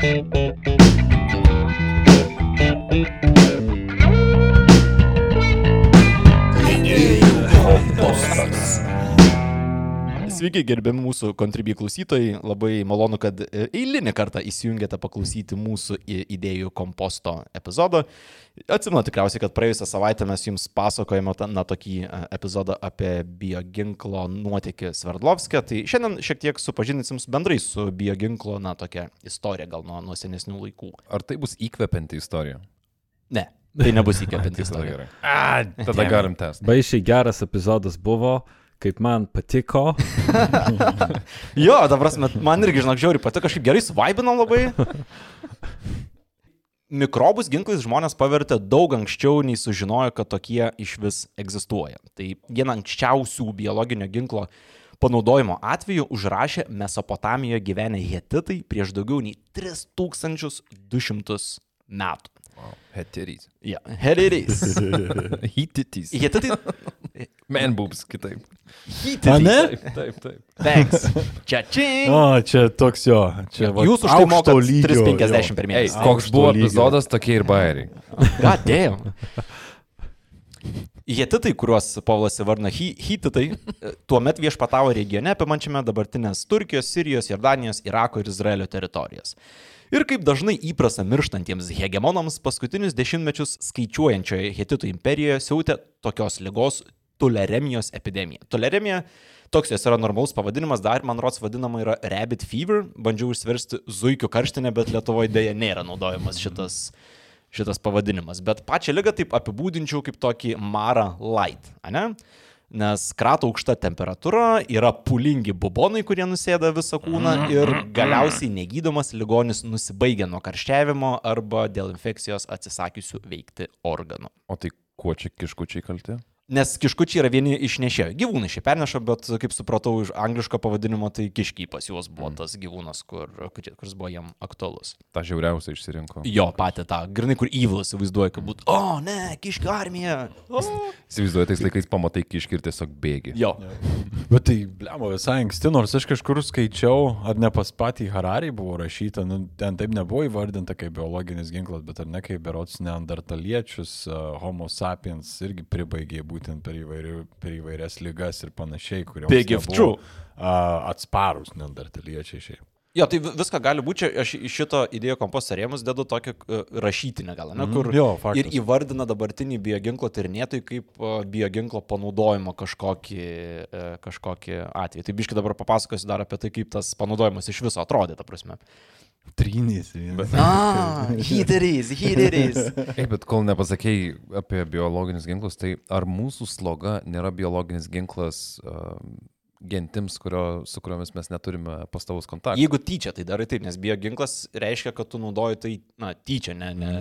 Thank you. Sveiki, gerbiami mūsų kontribį klausytojai. Labai malonu, kad e, eilinį kartą įsijungėte paklausyti mūsų idėjų komposto epizodo. Atsimenu tikriausiai, kad praėjusią savaitę mes jums pasakojame tą- na, tokį e, epizodą apie bioginklo nuotėkį Sverdlovskė. Tai šiandien šiek tiek supažindinsim bendrai su bioginklo, na, tokia istorija gal nuo, nuo senesnių laikų. Ar tai bus įkvepianti istorija? Ne, tai nebus įkvepianti Tada istorija. A, tada galim tęsti. Baisiai geras epizodas buvo, kaip man patiko. Jo, dabar man irgi, žinok, žiauriai patiko, kažkaip gerai suvaibinom labai. Mikrobus ginklais žmonės pavertė daug anksčiau, nei sužinojo, kad tokie iš vis egzistuoja. Tai vieną anksčiausių biologinio ginklo panaudojimo atveju užrašė Mesopotamijoje gyvenę hetitai prieš daugiau nei 3200 metų. Wow. Heterys. Ja, hetitais. Hititys. Hetitai. Man boobs, kitaip. Hetitai. ne? Taip, taip. taip. Thanks. Čia čia. O, čia toks jo. Čia va, Jūs už tai aukšto mokat lygio, 350 jo. per Ei, mėnesį. koks Aukšto buvo lygio. epizodas, tokie ir bairiai. God damn. Hetitai, kuriuos Paulas įvardina Hititai, tuo metu viešpatavo regione apimančiame dabartinės Turkijos, Sirijos, Jordanijos, Irako ir Izraelio teritorijas. Ir kaip dažnai įprasta mirštantiems hegemonams, paskutinius dešimtmečius skaičiuojančioje Hetitų imperijoje siautė tokios lygos tuleremijos epidemija. Tuleremija, toks jos yra normalus pavadinimas, dar man rods vadinama yra rabbit fever, bandžiau išversti zuikių karštinę, bet Lietuvoje dėja nėra naudojamas šitas šitas pavadinimas. Bet pačią lygą taip apibūdinčiau kaip tokį marą light, ne? Nes krato aukšta temperatūra, yra pulingi bubonai, kurie nusėda visą kūną ir galiausiai negydomas ligonis nusibaigia nuo karščiavimo arba dėl infekcijos atsisakiusių veikti organų. O tai kuo čia kiškučiai kalti? Nes kiškučiai yra vieni iš nešėjų. Gyvūnai šiaip perneša, bet kaip supratau iš angliško pavadinimo, tai kiškiai pas juos buvo tas gyvūnas, kur, kur- kuris buvo jam aktualus. Ta žiauriausia išsirinko. Jo, patį tą, grinai, kur įvilas įsivaizduoja, kad būtų, o ne, kiškių armija. O. Įsivaizduoju, tais laikais pamatai kiškį ir tiesiog bėgi. Jo. Bet tai, blemo, visai anksti, nors aš kažkur skaičiau, ar ne pas patį Hararį buvo rašyta, nu, ten taip nebuvo įvardinta kaip biologinis ginklas, bet ar ne kaip berots neandertaliečius, uh, homo sapiens irgi pribaigė būtent per, įvairių, per įvairias lygas ir panašiai, kurie Big if true. Atsparus neandertaliečiai šiaip. Jo, tai vi- viską gali būti, čia aš iš šito idėjų komposto rėmus dedu tokį uh, rašytinę gal, ne, kur Jo, faktas. ir įvardina dabartinį bioginklo tyrinėtojai kaip bioginklo panaudojimo kažkokį, uh, kažkokį atvejį. Tai biškai dabar papasakosiu dar apie tai, kaip tas panaudojimas iš viso atrodė, ta prasme. Trynys. Ah, heateris, heateris. Ei, bet kol nepasakėjai apie biologinius ginklus, tai ar mūsų sloga nėra biologinis ginklas uh, gentims, kurio, su kuriomis mes neturime pastavus kontaktą? Jeigu tyčia tai darai taip, nes bioginklas reiškia, kad tu naudoji tai, na, tyčia, ne, ne,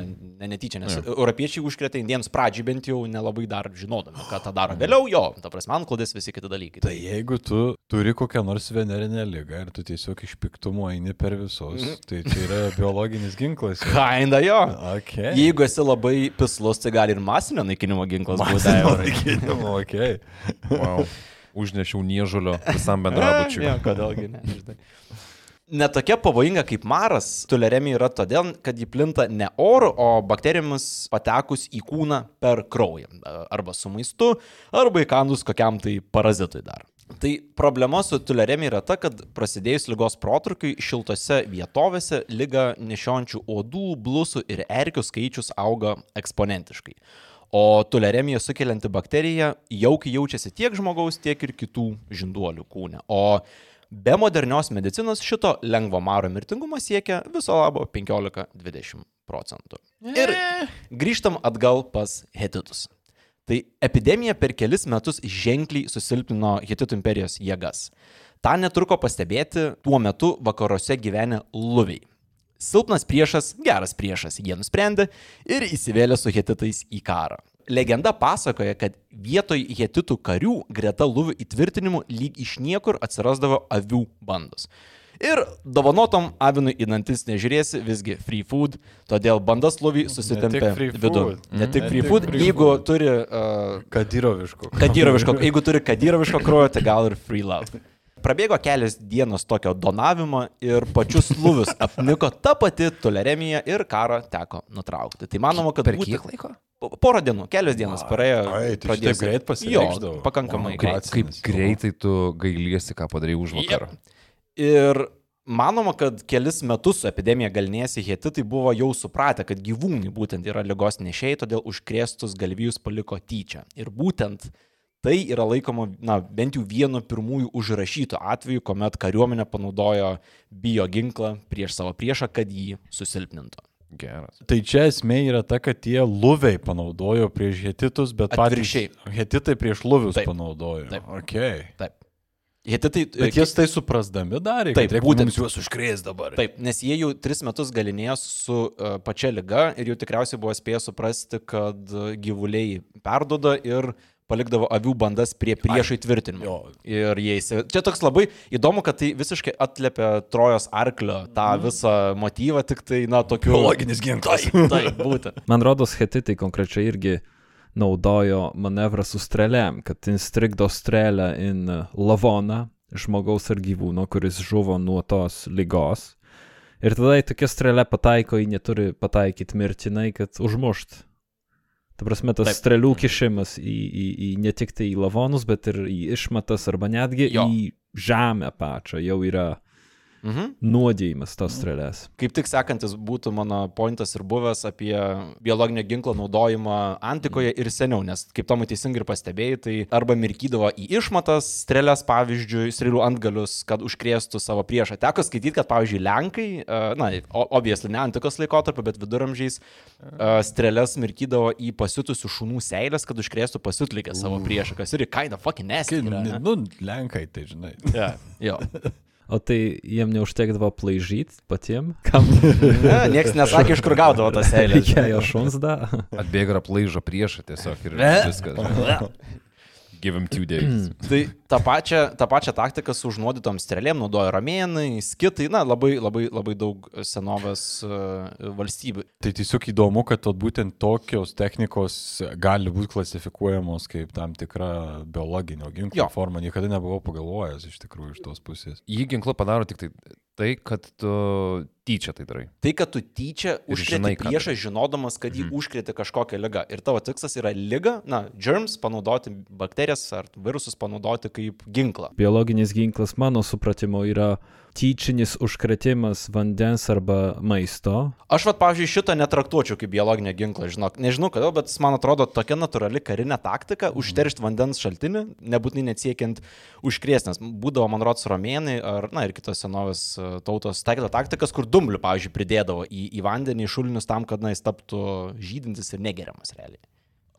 ne netyčia, nes europiečiai užkrėtė indiems pradžiai bent jau nelabai dar žinodami, ką tą daro. Vėliau jo, ta prasme, antklodės visi kiti dalykai. Tai jeigu tu turi kokią nors venerinę lygą ir tu tiesiog iš piktumo eini per visus, tai čia yra biologinis ginklas. Kinda jo. Okay. Jeigu esi labai pislus, tai gali ir masinio naikinimo ginklas būti. Masinio okay. Wow. Užnešiau niežulio visam bendrabučiui. Ne, kodėlgi ne. žinai. Netokia pavojinga kaip maras, tuleremija yra todėl, kad ji plinta ne oru, o bakterijomis patekus į kūną per kraują. Arba su maistu, arba įkandus kokiam tai parazitui dar. Tai problema su tuleremija yra ta, kad prasidėjus lygos protrukiui šiltose vietovėse lyga nešiojančių uodų, blusų ir erkių skaičius auga eksponentiškai. O tuleremija sukelianti bakterija jaukiai jaučiasi tiek žmogaus, tiek ir kitų žinduolių kūne. O be modernios medicinos šito lengvo maro mirtingumas siekia viso labo 15-20 procentų. Ir grįžtam atgal pas hetitus. Tai epidemija per kelis metus ženkliai susilpnino Hititų imperijos jėgas. Ta netruko pastebėti tuo metu vakaruose gyvenę luviai. Silpnas priešas, geras priešas, jie nusprendė ir įsivėlė su hetitais į karą. Legenda pasakoja, kad vietoj hetitų karių greta luvių įtvirtinimų lyg iš niekur atsirasdavo avių bandos. Ir dovanotom avinui į dantis nežiūrėsi, visgi free food, todėl bandas luvį susitempė free vidų. Ne tik free tik food, free jeigu food. turi uh, Kadyroviško. kadyroviško, jeigu turi kadyroviško kraujo, tai gal ir free love. Prabėgo kelios dienos tokio donavimo ir pačius luvius apniko ta pati toleremija ir karą teko nutraukti. Tai manoma, kad Per kiek laiko? Po- Porą dienų, kelios dienos praėjo. Ai, tai pradėjo šitaip greit pasireikšdavo. pakankamai Vau, greit. Kaip greitai tu gailiesi, ką padarai už vakarą. Ir manoma, kad kelis metus su epidemija galnėsi hetitai buvo jau supratę, kad gyvūnai būtent yra lygos nešėjai, todėl užkrėstus galvijus paliko tyčia. Ir būtent tai yra laikoma, na, bent jau vienu pirmųjų užrašytų atvejų, kuomet kariuomenė panaudojo bioginklą prieš savo priešą, kad jį susilpnintų. Geras. Tai čia esmė yra ta, kad tie luviai panaudojo prieš hetitus, bet Atvirkščiai. patys hetitai prieš luvius Taip. panaudojo. Taip. Okay. Taip. Hetitai. Bet jie tai suprasdami darė, Taip, reikia būtent. juos užkrės dabar. Taip, nes jie jau tris metus galinėjo su uh, pačia lyga ir jau tikriausiai buvo spėję suprasti, kad uh, gyvuliai perdoda ir palikdavo avių bandas prie priešo įtvirtinimo. jo. Ir jie įsi... Čia toks labai įdomu, kad tai visiškai atliepia Trojos arklio tą visą motyvą, tik tai, na, tokiu... Biologinis ginklas. Taip, taip, būtent. Man rodos, hetitai konkrečiai irgi naudojo manevrą su strėlėm, kad instrigdo strėlę in lavoną žmogaus ar gyvūno, kuris žuvo nuo tos lygos. Ir tada į tokia strėlė pataiko, ji neturi pataikyti mirtinai, kad užmušt. Ta prasme, tas Taip. Strėlių kišimas į, į, į ne tik tai į lavonus, bet ir į išmatas arba netgi jo. į žemę pačią jau yra Mhm. nuodėjimas tos strėlės. Kaip tik sekantis būtų mano pointas ir buvęs apie biologinio ginklo naudojimą antikoje ir seniau, nes kaip Tomai teisingai ir pastebėjai, tai arba mirkydavo į išmatas, strėlės, pavyzdžiui, strėlių antgalius, kad užkrėstų savo priešą. Teko skaityti, kad, pavyzdžiui, Lenkai, e, na, obviously ne antikos laikotarpio, bet viduramžiais e, strėlės mirkydavo į pasitusių šunų seilės, kad užkrėstų pasitlikę savo priešą, kas ir of fucking neskai. Nu, lenkai, tai žinai. Ja, jo. O tai jiem neužtekdavo plaižyti patiem? Kam Ne, Niekas nesakė, iš kur gaudavo tas seilės. reikėjo šuns da? Atbėga ir aplaižo priešą tiesiog ir viskas. Give him two days. Tai tą pačią, tą pačią taktiką su užnuodytom strėlėm naudojo romėnai, skitai, na, labai, labai, labai daug senovės uh, valstybių. Tai tiesiog įdomu, kad būtent tokios technikos gali būti klasifikuojamos kaip tam tikra biologinio ginklo Jo. forma. Niekada nebuvau pagalvojęs iš tikrųjų iš tos pusės. Jį ginklu padaro tik tai tai, kad tu tyčia tai darai. Tai, kad tu tyčia ką priešą, žinodamas, kad jį užkrėti kažkokią ligą. Ir tavo tikslas yra lyga, na, germs panaudoti, bakterijas ar virusus panaudoti kaip ginklą. Biologinis ginklas, mano supratimu, yra tyčinis užkretimas vandens arba maisto. Aš, vad, pavyzdžiui, šitą netraktuočiau kaip biologinę ginklą, žinok. Nežinau kodėl, bet man atrodo tokia natūrali karinė taktika - užteršti vandens šaltinį, nebūtinai net siekiant užkrėsti, nes būdavo, man rodos, romėnai ar, na, ir kitos senovės e, tautos taikydavo taktikas, kur dumblių, pavyzdžiui, pridėdavo į, į vandenį, šulinius tam, kad, na, jis taptų žydintis ir negeriamas realiai.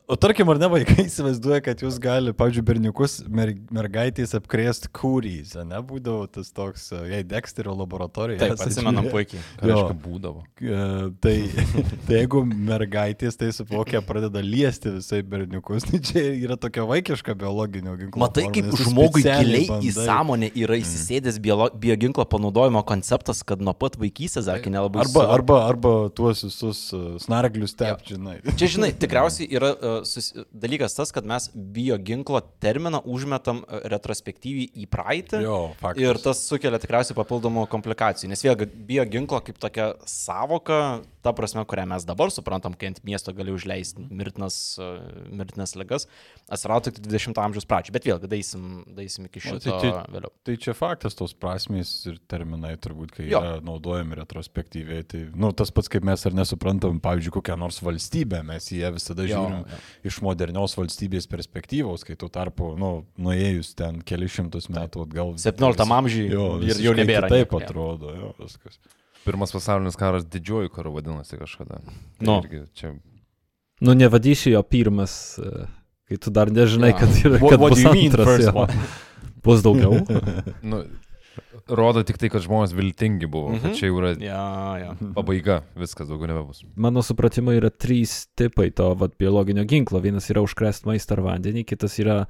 O tarkim, ar ne vaikai įsivaizduoja, kad jūs gali, pavyzdžiui, berniukus mer mergaitės apkrėsti kūrys, ne? Būdavo tas toks, e, jei Dexterio laboratorija. Taip, atsimenam puikiai. Reiškia būdavo. E, Tai, tai jeigu mergaitės tai suvokia, pradeda liesti visai berniukus, tai čia yra tokia vaikiška biologinio ginklo. Matai, kaip žmogui giliai į bandai. sąmonę yra įsisėdęs biolo- bioginklo panaudojimo konceptas, kad nuo pat vaikystės, ar kai nelabai Arba, arba, arba tuos visus uh, snarglius tep, žinai. Čia, žinai, tikriausiai yra uh, sus, dalykas tas, kad mes bioginklo terminą užmetam uh, retrospektyviai į praeitį. Jo, faktas. Ir tas sukelia tikriausiai papildomų komplikacijų. Nes vėlgi, bioginklo kaip tokia savoka, ta prasme, kurią mes dabar suprantam, kai ant miesto gali užleisti mirtinas, uh, mirtinas ligas, atsirado tik 20-ojo amžiaus pradžioje. Bet vėlgi, daisim, daisim iki O, šito tai čia- vėliau. Tai čia faktas tos prasmės ir terminai turbūt, kai jo. yra naudojami retrospektyviai. Tai, nu, tas pats, kaip mes ar nesuprantam, pavyzdžiui, kokią nors valstybę, mes į ją visada Jo, žiūrim jo. Iš modernios valstybės perspektyvos, kai tuo tarpu, nu, nuėjus ten keli šimtus metų atgal. 17 amžiui jo, ir jau visiškai nebėra Taip atrodo, jo, viskas. Pirmas pasaulinis karas didžioji karu vadinasi kažkada. Tai Nu. irgi Čia Nu, nevadysi jo pirmas, e, kai tu dar nežinai, Jo. kad, yra, What- kad what bus antras. Bus daugiau. nu, rodo tik tai, kad žmonės viltingi buvo, mhm. kad čia jau yra Ja, ja. pabaiga, viskas daugiau nebebus. Mano supratimu yra trys tipai to vat, biologinio ginklo. Vienas yra užkrest maistą ar vandenį, kitas yra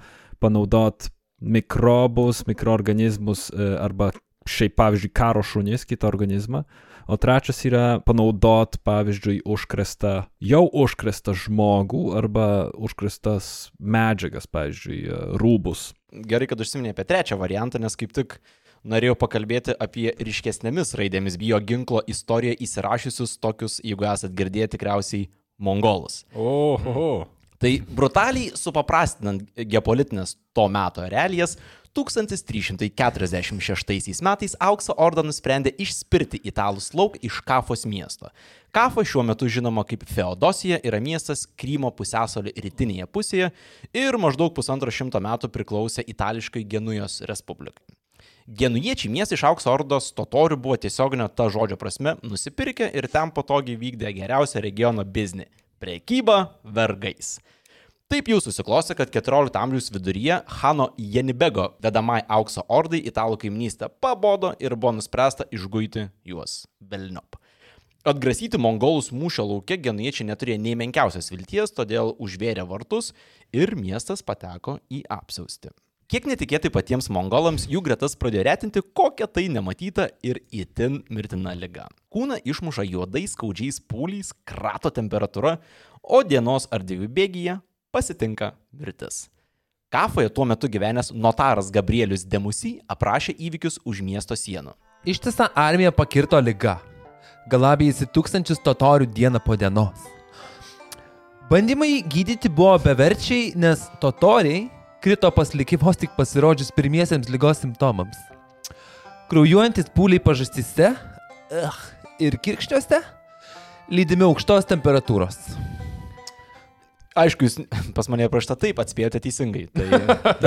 panaudot mikrobus, mikroorganizmus e, arba šiaip, pavyzdžiui, karo šunis, kitą organizmą. O trečias yra panaudot, pavyzdžiui, užkrestą, jau užkrestą žmogų arba užkrestas medžiagas, pavyzdžiui, rūbus. Gerai, kad užsiminė apie trečią variantą, nes kaip tik norėjau pakalbėti apie ryškesnėmis raidėmis bioginklo istoriją įsirašysius tokius, jeigu esat girdėję, tikriausiai mongolus. Oho. Tai brutaliai supaprastinant geopolitinės to meto realijas, 1346 metais Aukso Orda nusprendė išspirti italus lauk iš Kafos miesto. Kafa šiuo metu žinoma kaip Feodosija yra miestas Krymo pusėsalio rytinėje pusėje ir maždaug pusantro šimto metų priklausė itališkai Genujos Respublikai. Genujiečiai miestai iš Aukso Ordos totorių buvo tiesioginio ta žodžio prasme nusipirkę ir ten patogiai vykdė geriausią regiono biznį - priekybą vergais. Taip jau susiklosti, kad 14 amžiaus viduryje Hano Jenibego vedamai aukso ordai italų kaiminystę pabodo ir buvo nuspręsta išguiti juos velniop. Atgrasyti mongolus mūšio laukia genujiečiai neturėjo nei menkiausios vilties, todėl užvėrė vartus ir miestas pateko į apsiausti. Kiek netikėtai patiems mongolams jų gretas pradėjo retinti kokią tai nematytą ir itin mirtina lyga. Kūną išmuša juodais skaudžiais pūliais, krato temperatūra, o dienos ar dviejų bėgyje pasitinka mirtis. Kafoje tuo metu gyvenęs notaras Gabrielius Demusy aprašė įvykius už miesto sienų. Ištisą armiją pakirto lyga. Galabėjusi tūkstančius totorių dieną po dienos. Bandymai gydyti buvo beverčiai, nes totoriai krito pas likį vos tik pasirodžius pirmiesiems lygos simptomams. Kraujuojantis pūliai pažastyse uh, ir kirkščiuose, lydimi aukštos temperatūros. Aišku, jūs pas mane prašta taip, atspėjote teisingai. Tai...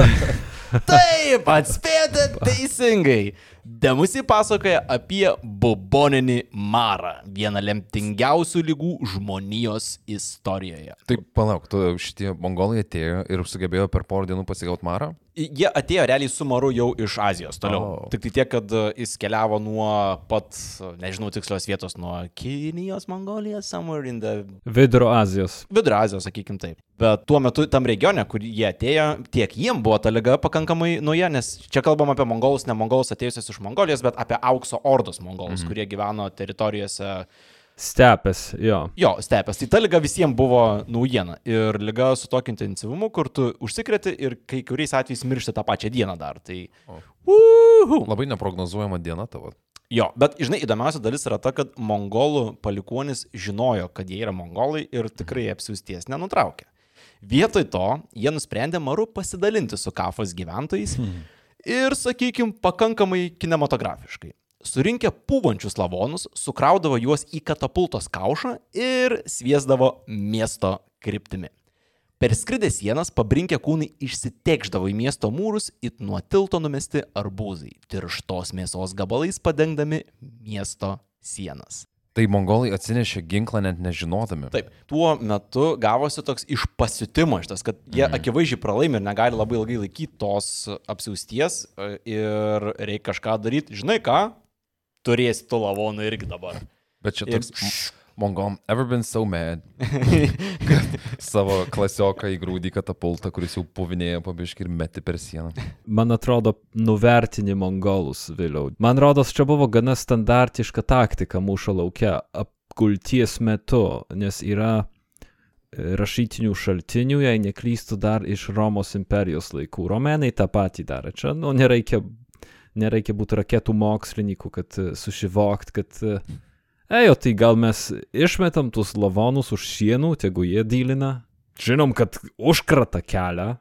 taip, atspėjote teisingai. Demusi pasakoja apie buboninį marą, vieną lemtingiausių lygų žmonijos istorijoje. Tai palauk, tu šitie mongolai atėjo ir sugebėjo per porą dienų pasigauti marą? Jie atėjo realiai su maru jau iš Azijos toliau. Oh. Tik tai tiek, kad e, jis keliavo nuo pat, nežinau tikslios vietos, nuo Kinijos, Mongolijos, somewhere in the Vidurio Azijos. Vidurio Azijos, sakykim taip. Bet tuo metu tam regione, kur jie atėjo, tiek jiem buvo ta lyga pakankamai nauja, nes čia kalbam apie mongolus, ne mongolus atėjusius iš Mongolijos, bet apie aukso ordos mongolus, mhm. kurie gyveno teritorijose Stepės, jo. Jo, stepės. Tai ta lyga visiems buvo naujiena. Ir lyga su tokiu intensyvumu, kur tu užsikreti ir kai kuriais atvejais miršti tą pačią dieną dar. Tai... Uhu. Labai neprognozuojama diena tavo. Jo, bet žinai, įdomiausia dalis yra ta, kad mongolų palikuonis žinojo, kad jie yra mongolai ir tikrai apsiusties nenutraukė. Vietoj to jie nusprendė maru pasidalinti su kafos gyventojais hmm. ir, sakykime, pakankamai kinematografiškai. Surinkę pūvančius lavonus, sukraudavo juos į katapultos kaušą ir sviesdavo miesto kryptimi. Per skridę sienas pabrinkę kūnai išsitekždavo į miesto mūrus, it nuo tilto numesti arbūzai, tirštos mėsos gabalais padengdami miesto sienas. Tai mongolai atsinešė ginklą net nežinodami. Taip, tuo metu gavosi toks išpasitimo šitas, kad jie Mhm. akivaizdžiai pralaimi ir negali labai ilgai laikyti tos apsiausties e, ir reikia kažką daryti. Žinai ką? Turėsi tu lavonų irgi dabar. Bet čia Ir toks mongolom, ever been so mad. Savo klasioką įgrūdį katapultą, kuris jau puvinėja pabiški ir meti per sieną. Man atrodo, nuvertini mongolus vėliau. Man rodos, čia buvo gana standartiška taktika mūšio laukia apgulties metu, nes yra e, rašytinių šaltinių, jei neklystų dar iš Romos imperijos laikų. Romenai tą patį darė. Čia, nu, nereikia, nereikia būti raketų mokslininkų, kad e, susivokt, kad Ejo, tai gal mes išmetam tuos lavonus už sienų, tegu jie dylina. Žinom, kad užkrata kelią,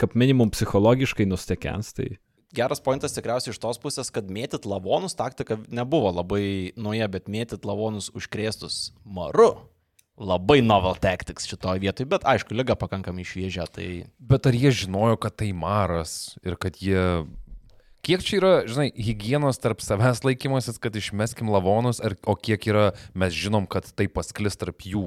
kaip minimum psichologiškai nustekens, tai Geras pointas tikriausiai iš tos pusės, kad mėtyt lavonus taktika nebuvo labai nauja, bet mėtyt lavonus užkrėstus maru. Labai novel tactics šitoje vietoje, bet aišku, lyga pakankamai šviežia, tai Bet ar jie žinojo, kad tai maras ir kad jie... Kiek čia yra, žinai, hygienos tarp savęs laikymasis, kad išmeskim lavonus, ar, o kiek yra, mes žinom, kad tai pasklis tarp jų.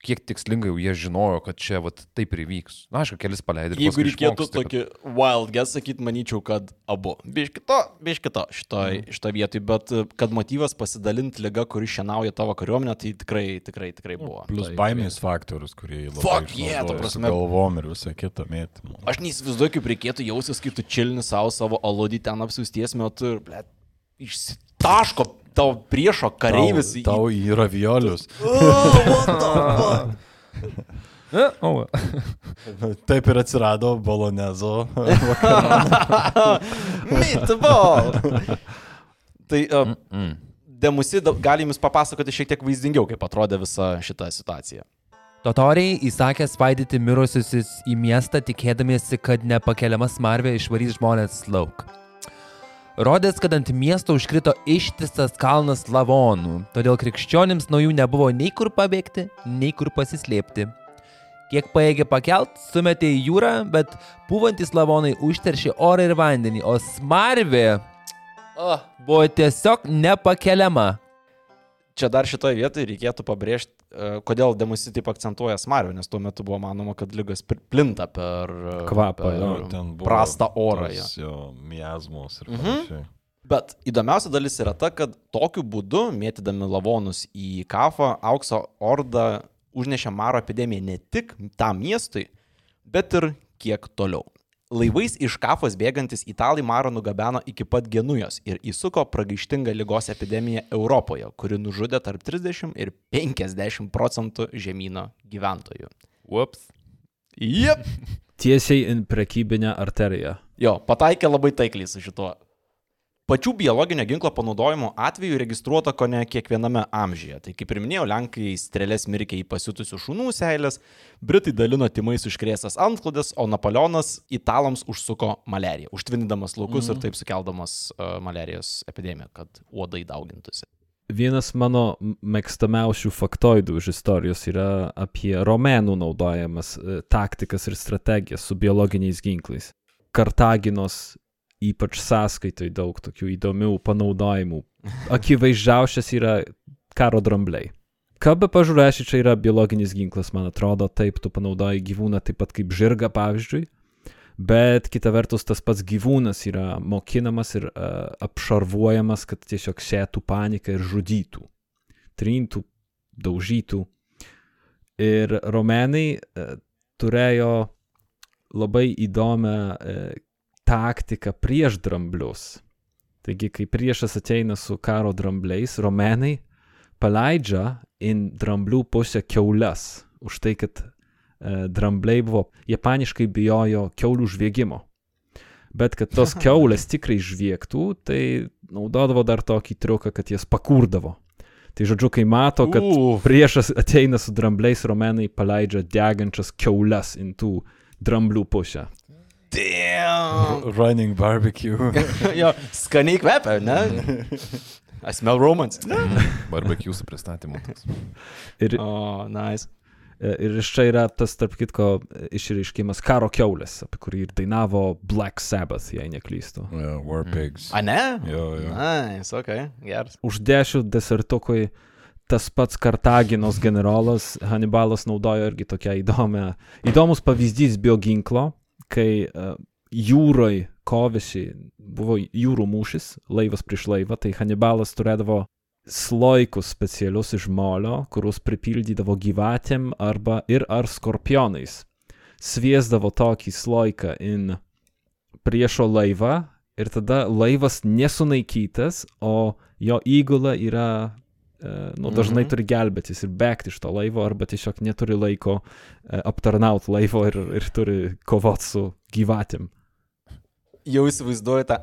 Kiek tikslingai jau jie žinojo, kad čia vat, taip ir įvyks. Na, aišku, kelis paleidai. ir Jeigu reikėtų išmoksti, kad- tokį wild guess sakyti, manyčiau, kad abu. Biškito, biškito šitoj, Mhm. šitoj vietoj, bet e, kad motyvas pasidalinti lyga, kuri šienauja tavo kariuomenę, tai tikrai, tikrai, tikrai buvo. Plus Taip, baimės faktorius, kurį labai Fuck yeah, ta prasme. Galvom ir visą kitą mėtymą. Aš neįsivaizduoju, kaip reikėtų jausis, kai tu čilini savo savo aludį ten apsiusties metu ir, ble, išsitaško tavo priešo kareivis. į- Tau į raviolius. E, o, Taip ir atsirado bolonezo. Meatball. tai uh, Mm. Demusi da- gali jums papasakoti šiek tiek vaizdingiau, kaip atrodė visa šita situacija. Totoriai įsakė spaidyti mirusiusius į miestą, tikėdamiesi, kad nepakeliama smarvė išvarys žmonės lauk. Rodės, kad ant miesto užkrito ištisas kalnas lavonų, todėl krikščionims nuo jų nebuvo nei kur pabėgti, nei kur pasislėpti. Kiek paėgė pakelt, sumetė į jūrą, bet pūvantis lavonai užteršė orą ir vandenį, o smarvė oh, buvo tiesiog nepakeliama. Čia dar šitoje vietoje reikėtų pabrėžti, e, kodėl Demusi taip akcentuoja smarvę, nes tuo metu buvo manoma, kad lygas plinta per e, Kvapą, per buvo prastą orą. Miazmos ir Mhm. panašiai. Bet įdomiausia dalis yra ta, kad tokiu būdu, mėtydami lavonus į kafą, aukso orda užnešė maro epidemiją ne tik tam miestui, bet ir kiek toliau. Laivais iš kafos bėgantis italai marą nugabeno iki pat Genujos ir įsuko pragaištingą lygos epidemiją Europoje, kuri nužudė tarp 30 ir 50 procentų žemynų gyventojų. Ups. Jep. Tiesiai į prekybinę arteriją. Jo, pataikė labai taikliai su šituo. Pačių biologinio ginklo panaudojimo atveju registruota ko ne kiekviename amžiuje. Tai kaip ir minėjau, Lenkai strėlės mirkė į pasiutusių šunų seilės, Britai dalino timais užkrėstas antklodės, o Napoleonas italams užsuko malariją, užtvindamas laukus mm. ir taip sukeldamas uh, malarijos epidemiją, kad uodai daugintųsi. Vienas mano mėgstamiausių faktoidų iš istorijos yra apie romėnų naudojamas e, taktikas ir strategijas su biologiniais ginklais. Kartaginos ypač sąskaitoj daug tokių įdomių panaudojimų. Akivaizdžiausias yra karo drambliai. Ką be pažiūrėsi, čia yra biologinis ginklas, man atrodo, taip tu panaudoji gyvūną taip pat kaip žirgą, pavyzdžiui. Bet kita vertus, tas pats gyvūnas yra mokinamas ir uh, apšarvuojamas, kad tiesiog sėtų paniką ir žudytų, trintų, daužytų. Ir romėnai uh, turėjo labai įdomią uh, taktiką prieš dramblius. Taigi, kai priešas ateina su karo drambliais, romėnai paleidžia į dramblių pusę keules už tai, kad e, drambliai buvo, jie paniškai bijojo keulių žviegimo. Bet kad tos keulės tikrai žviegtų, tai naudodavo dar tokį triuką, kad jas pakurdavo. Tai žodžiu, kai mato, kad Uf. priešas ateina su drambliais, romenai paleidžia degančias keules į tų dramblių pusę. Damn. Running barbecue. jo, skaniai kvepia, ne? I smell romance. Barbecue su pristatymu. toks. Ir, O, oh, nice. e, ir iš čia yra tas, tarp kitko, išreiškimas karo keulės, apie kurį ir dainavo Black Sabbath, jei neklystu. yeah, war pigs. A ne? Jo, jo. Nice, ok, geras. Uždešiu desertukui tas pats Kartaginos generolas Hannibalas naudojo irgi tokią įdomią, įdomus pavyzdys bioginklo, kai uh, jūroj kovėsi, buvo jūrų mūšis, laivas prieš laivą, tai Hannibalas turėdavo sloikus specialius iš molio, kuriuos pripildydavo gyvatėm arba ir ar skorpionais. Sviesdavo tokį sloiką in priešo laivą ir tada laivas nesunaikytas, o jo įgula yra, e, nu, dažnai Mhm. turi gelbėtis ir bėgti iš to laivo, arba tiesiog neturi laiko aptarnauti laivo ir, ir turi kovoti su gyvatėm. Jau įsivaizduoju tą.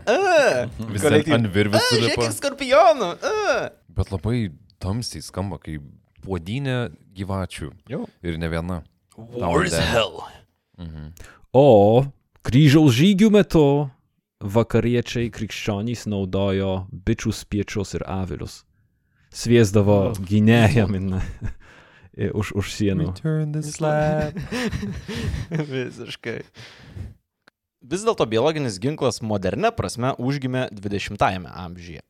Visi kolektyv- ant virvių A, Žiūrėk, skorpionų. a. Bet labai tamsiai skamba, kai puodinė gyvačių. Jo. Ir ne viena. War is hell. Mhm. O kryžiaus žygių metu vakariečiai krikščionys naudojo bičių spiečius ir avilius. Sviesdavo gynėjam in, i- už, už sienų. Visiškai. Vis dėlto biologinis ginklas modernė prasme užgimė 20-ame amžiuje.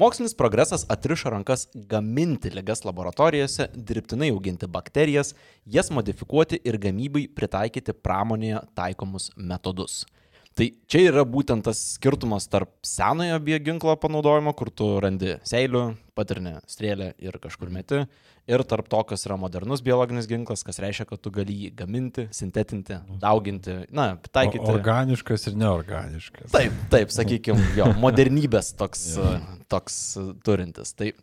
Mokslinis progresas atrišo rankas gaminti ligas laboratorijose, dirbtinai auginti bakterijas, jas modifikuoti ir gamybai pritaikyti pramonėje taikomus metodus. Tai čia yra būtent tas skirtumas tarp senojo bioginklo panaudojimo, kur tu randi seilių, patirnį strėlę ir kažkur meti, ir tarp to, kas yra modernus biologinis ginklas, kas reiškia, kad tu gali jį gaminti, sintetinti, dauginti, na, taikyti. O- Organiškas ir neorganiškas. Taip, taip, sakykime, jo, modernybės toks, toks turintis. Tai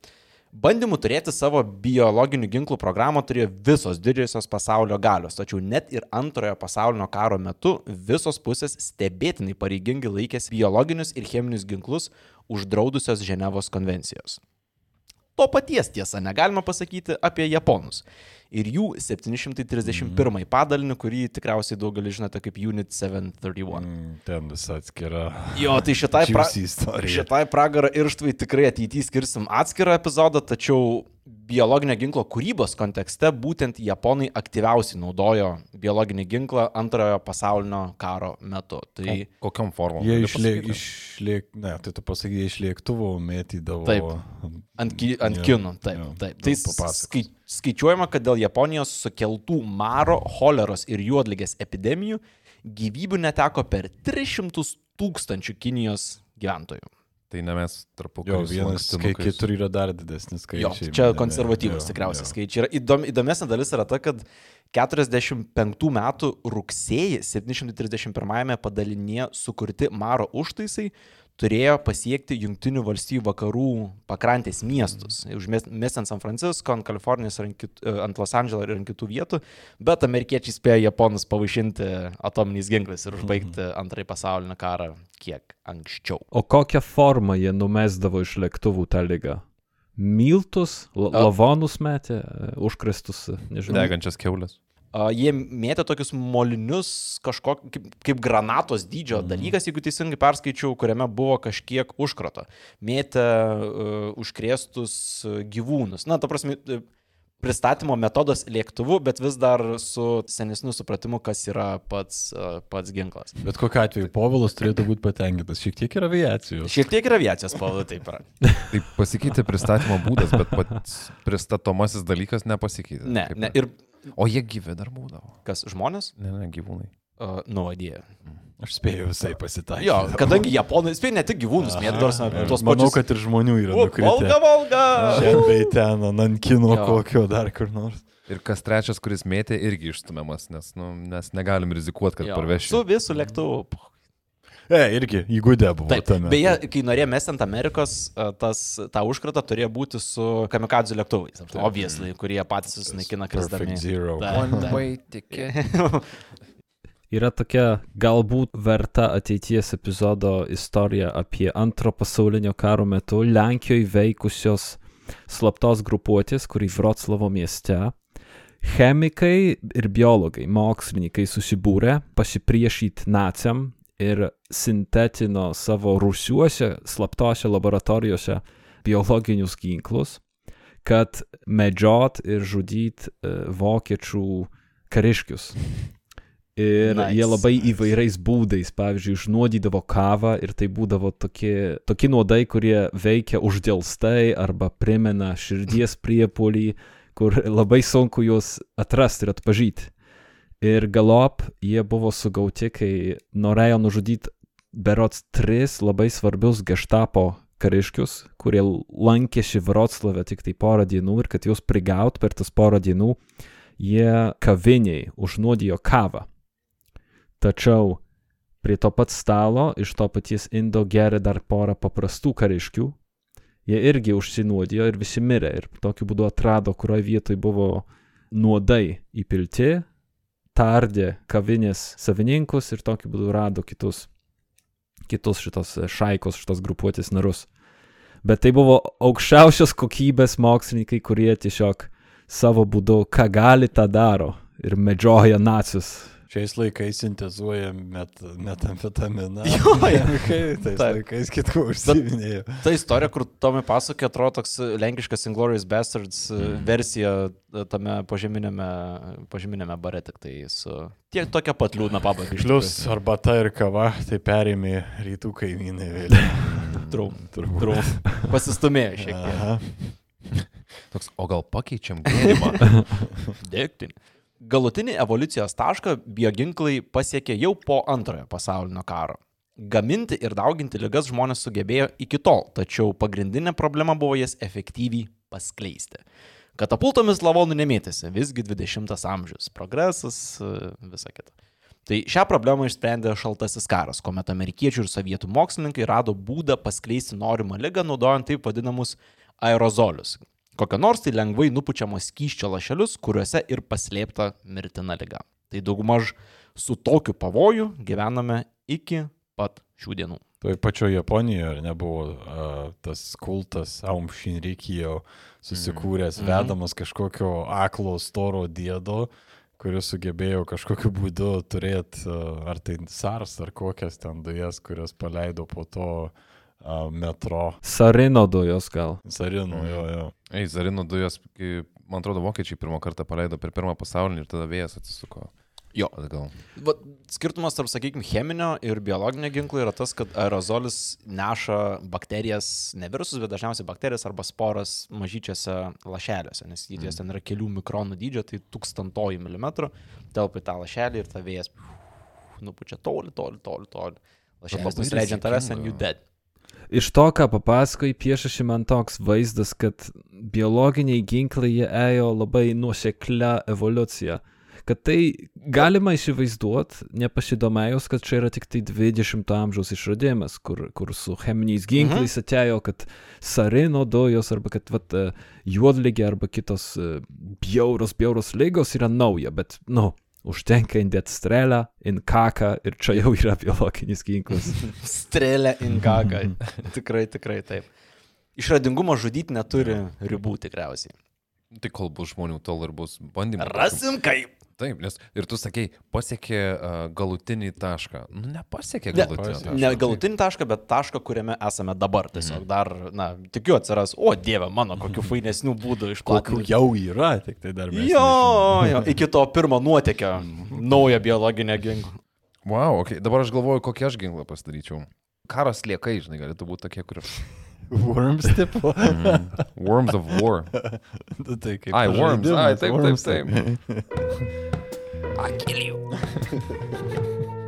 bandymų turėti savo biologinių ginklų programą turėjo visos didžiosios pasaulio galios, tačiau net ir antrojo pasaulinio karo metu visos pusės stebėtinai pareigingai laikėsi biologinius ir cheminius ginklus uždraudusios Ženevos konvencijos. To paties tiesa negalima pasakyti apie japonus ir jų 731 padalinį, kurį tikriausiai daugelis žinote kaip Unit 731. Mm, Ten vis atskira. Jo, tai šitai, pra... Šitai pragarą irštvai tikrai ateityje skirsim atskirą epizodą, tačiau biologinio ginklo kūrybos kontekste būtent japonai aktyviausiai naudojo biologinį ginklą antrojo pasaulinio karo metu. Tai O kokiam formom? Jie gali išliek, išliek, ne, tai tu pasakai, iš lėktuvo mėtydavo. Taip. ant, ki, ant Jo, kinų, taip, jo. taip. Nu, Tai skai, skaičiuojama, kad dėl Japonijos sukeltų maro, choleros ir juodligės epidemijų gyvybių neteko per 300 tūkstančių Kinijos gyventojų. Tai ne mes tarpu Jo, vienas, kai kitur yra dar didesnis Jo, skaičiai. čia konservatyvus tikriausiai skaičiai. yra. Įdom, įdomesnė dalis yra ta, kad 45 metų rugsėjį 731 padalinėje sukurti Maro užtaisai turėjo pasiekti Junktinių valstybių vakarų pakrantės miestus. Užmest ant San Francisco, ant Kalifornijos, kit, ant Los Andželo ir ant kitų vietų, bet amerikiečiai spėjo japonus pavaišinti atominiais ginklais ir užbaigti antrąjį pasaulinį karą kiek anksčiau. O kokią formą jie numesdavo iš lėktuvų tą lygą? Miltus, lavonus metė, e, užkrestus, e, nežinau. Degančias keulės. A, Jie mėtė tokius molinius, kažkok, kaip, kaip granatos dydžio dalykas, jeigu teisingai perskaičiau, kuriame buvo kažkiek užkrato. Mėtė uh, užkrėstus uh, gyvūnus. Na, ta prasme, uh, pristatymo metodas lėktuvu, bet vis dar su senesniu supratimu, kas yra pats, uh, pats ginklas. Bet kokiu atveju, Povilas turėtų būti patenkintas. Šiek tiek yra aviacijos. Šiek tiek ir aviacijos pavadai taip yra. Tai pasikeitė pristatymo būdas, bet pats pristatomasis dalykas nepasikeitė. Ne, ne, ir O jie gyvi dar būdavo. kas žmonės? Ne, ne, gyvūnai. Uh, Nuodėja. Aš spėjau visai pasitaikyti. Jo, kadangi japonai, spėj ne tik gyvūnus mėtė, nors Aš tos manau, pačius. kad ir žmonių yra nukritę. Volga, Volga! Šiandien ten, ant kino Jo. kokio dar kur nors. Ir kas trečias, kuris mėtė, irgi išstumiamas, nes nu, mes negalim rizikuoti, kad Jo, parveši. Su visų lėktuvu. E, irgi įgūdė buvo Taip, tame. beje, kai norėjo mesti ant Amerikos, a, tas, tą užkratą turėjo būti su kamikadžių lėktuvais. Obviously, kurie patys susinaikina krisdami. Perfect Zero. Taip, taip. way ticket. Yra tokia galbūt verta ateities epizodo istorija apie antro pasaulinio karo metu Lenkijoje veikusios slaptos grupuotės, kurį Vroclavo mieste. Chemikai ir biologai, mokslininkai susibūrė pasipriešyti naciam ir sintetino savo rusiuose, slaptose laboratorijose biologinius ginklus, kad medžiot ir žudyt e, vokiečių kariškius. Ir nice. Nice. jie labai įvairiais būdais, pavyzdžiui, išnuodydavo kavą ir tai būdavo tokie, tokie nuodai, kurie veikia uždėlstai arba primena širdies priepolį, kur labai sunku juos atrasti ir atpažyti. Ir galop jie buvo sugauti, kai norėjo nužudyti berots tris labai svarbius geštapo kariškius, kurie lankėsi Vroclave tik tai porą dienų ir kad juos prigaut per tas porą dienų, jie kaviniai užnuodijo kavą. Tačiau prie to pat stalo iš to paties indo geria dar porą paprastų kariškių. Jie irgi užsinuodijo ir visi mirė ir tokiu būdu atrado, kurioje vietoje buvo nuodai įpilti, tardė kavinės savininkus ir tokiu būdu rado kitus, kitus šitos e, šaikos, šitos grupuotės narus. Bet tai buvo aukščiausios kokybės mokslininkai, kurie tiesiog savo būdu, ką gali, tą daro ir medžioja nacius. Šiais laikais sintezuoja met, metamfetaminą. Jo. Kai tais Taip. laikais kitko užsiminėjo. Ta istorija, kur Tomai pasakė, atrodo toks lenkiškas Inglorious Bastards mm. versija e, tame požeminėme, požeminėme bare, tik tai su tiek tokia pat liūdna pabaiga. Plius arbata ir kava, tai perėmė rytų kaimynai vėliau. Trau. Turbūt. tikrųjų. Pasistumėjo šiek tiek. Aha. Toks, o gal pakeičiam gėrimą? Dėkti. Galutinį evoliucijos tašką bioginklai pasiekė jau po antrojo pasaulinio karo. Gaminti ir dauginti lygas žmonės sugebėjo iki tol, tačiau pagrindinė problema buvo jas efektyviai paskleisti. Katapultomis lavonų nemėtėsi, visgi 20 amžius, progresas, visa kita. Tai šią problemą išsprendė šaltasis karas, kuomet amerikiečių ir sovietų mokslininkai rado būdą paskleisti norimą lygą, naudojant taip vadinamus aerozolius. Kokią nors tai lengvai nupučiamos skyščio lašelius, kuriuose ir paslėpta mirtina lyga. Tai daugmaž su tokiu pavoju gyvename iki pat šių dienų. Toj pačioje Japonijoje nebuvo uh, tas kultas Aum Shinrikijo susikūręs, Mhm. vedamas kažkokio aklo storo dėdo, kuris sugebėjo kažkokiu būdu turėti uh, ar tai SARS ar kokias ten dujas, kurias paleido po to uh, metro. Sarino dujos gal. Sarinų, jo, jo. Ei, Zarino dujas, kai, man atrodo, vokiečiai pirmą kartą paleido per pirmą pasaulinį ir tada vėjas atsisuko. Jo. Atgal. Va, skirtumas tarp, sakykime, cheminio ir biologinio ginklo yra tas, kad aerozolis neša bakterijas, ne virusus, bet dažniausiai bakterijas arba sporas mažyčiose lašeliuose, nes Mhm. jos ten yra kelių mikronų dydžio, tai tūkstantoji milimetrų, telpa į tą lašelį ir ta vėjas nupučia toli, toli, toli, toli. Lašelis nusileidžia ant tavęs and you dead. Iš to, ką papasakoji, piešėsi man toks vaizdas, kad biologiniai ginklai jie ėjo labai nuoseklia evoliucija. Kad tai galima įsivaizduoti, nepasidomėjus, kad čia yra tik tai 20-ojo amžiaus išradimas, kur, kur su cheminiais ginklais mhm. atėjo, kad sarino dujos arba kad vat, juodligė arba kitos e, bjauros, bjauros lygos yra nauja, bet, nu, užtenka indėti strėlę, in kaką ir čia jau yra biologinis ginklas. Strėlė in gaga. tikrai, tikrai taip. Išradingumo žudyti neturi ribų tikriausiai. Tai kol bus žmonių, tol ir bus bandymai. Rasim kaip. Taip, nes ir tu sakei, pasiekė uh, galutinį tašką. Nu, nepasiekė Ne, galutinį tašką. Ne galutinį tašką, bet tašką, kuriame esame dabar. Tiesiog dar, na, tikiu atsiras, o dieve mano, kokių fainesnių būdų Kokių išplatinti. jau yra, tik tai dar mes. Jo, jo, iki to pirmo nuotėkio naujo biologinio ginklo. Wow, okay. dabar aš galvoju, kokį aš ginklą pasidaryčiau. Karas liekai, žinai, galėtų būti tokie, kur... Worms tipo. Mm, worms of War. Nu, tai kaip Ai, Worms. Ai, taip, taip, Worms. taip. I kill you.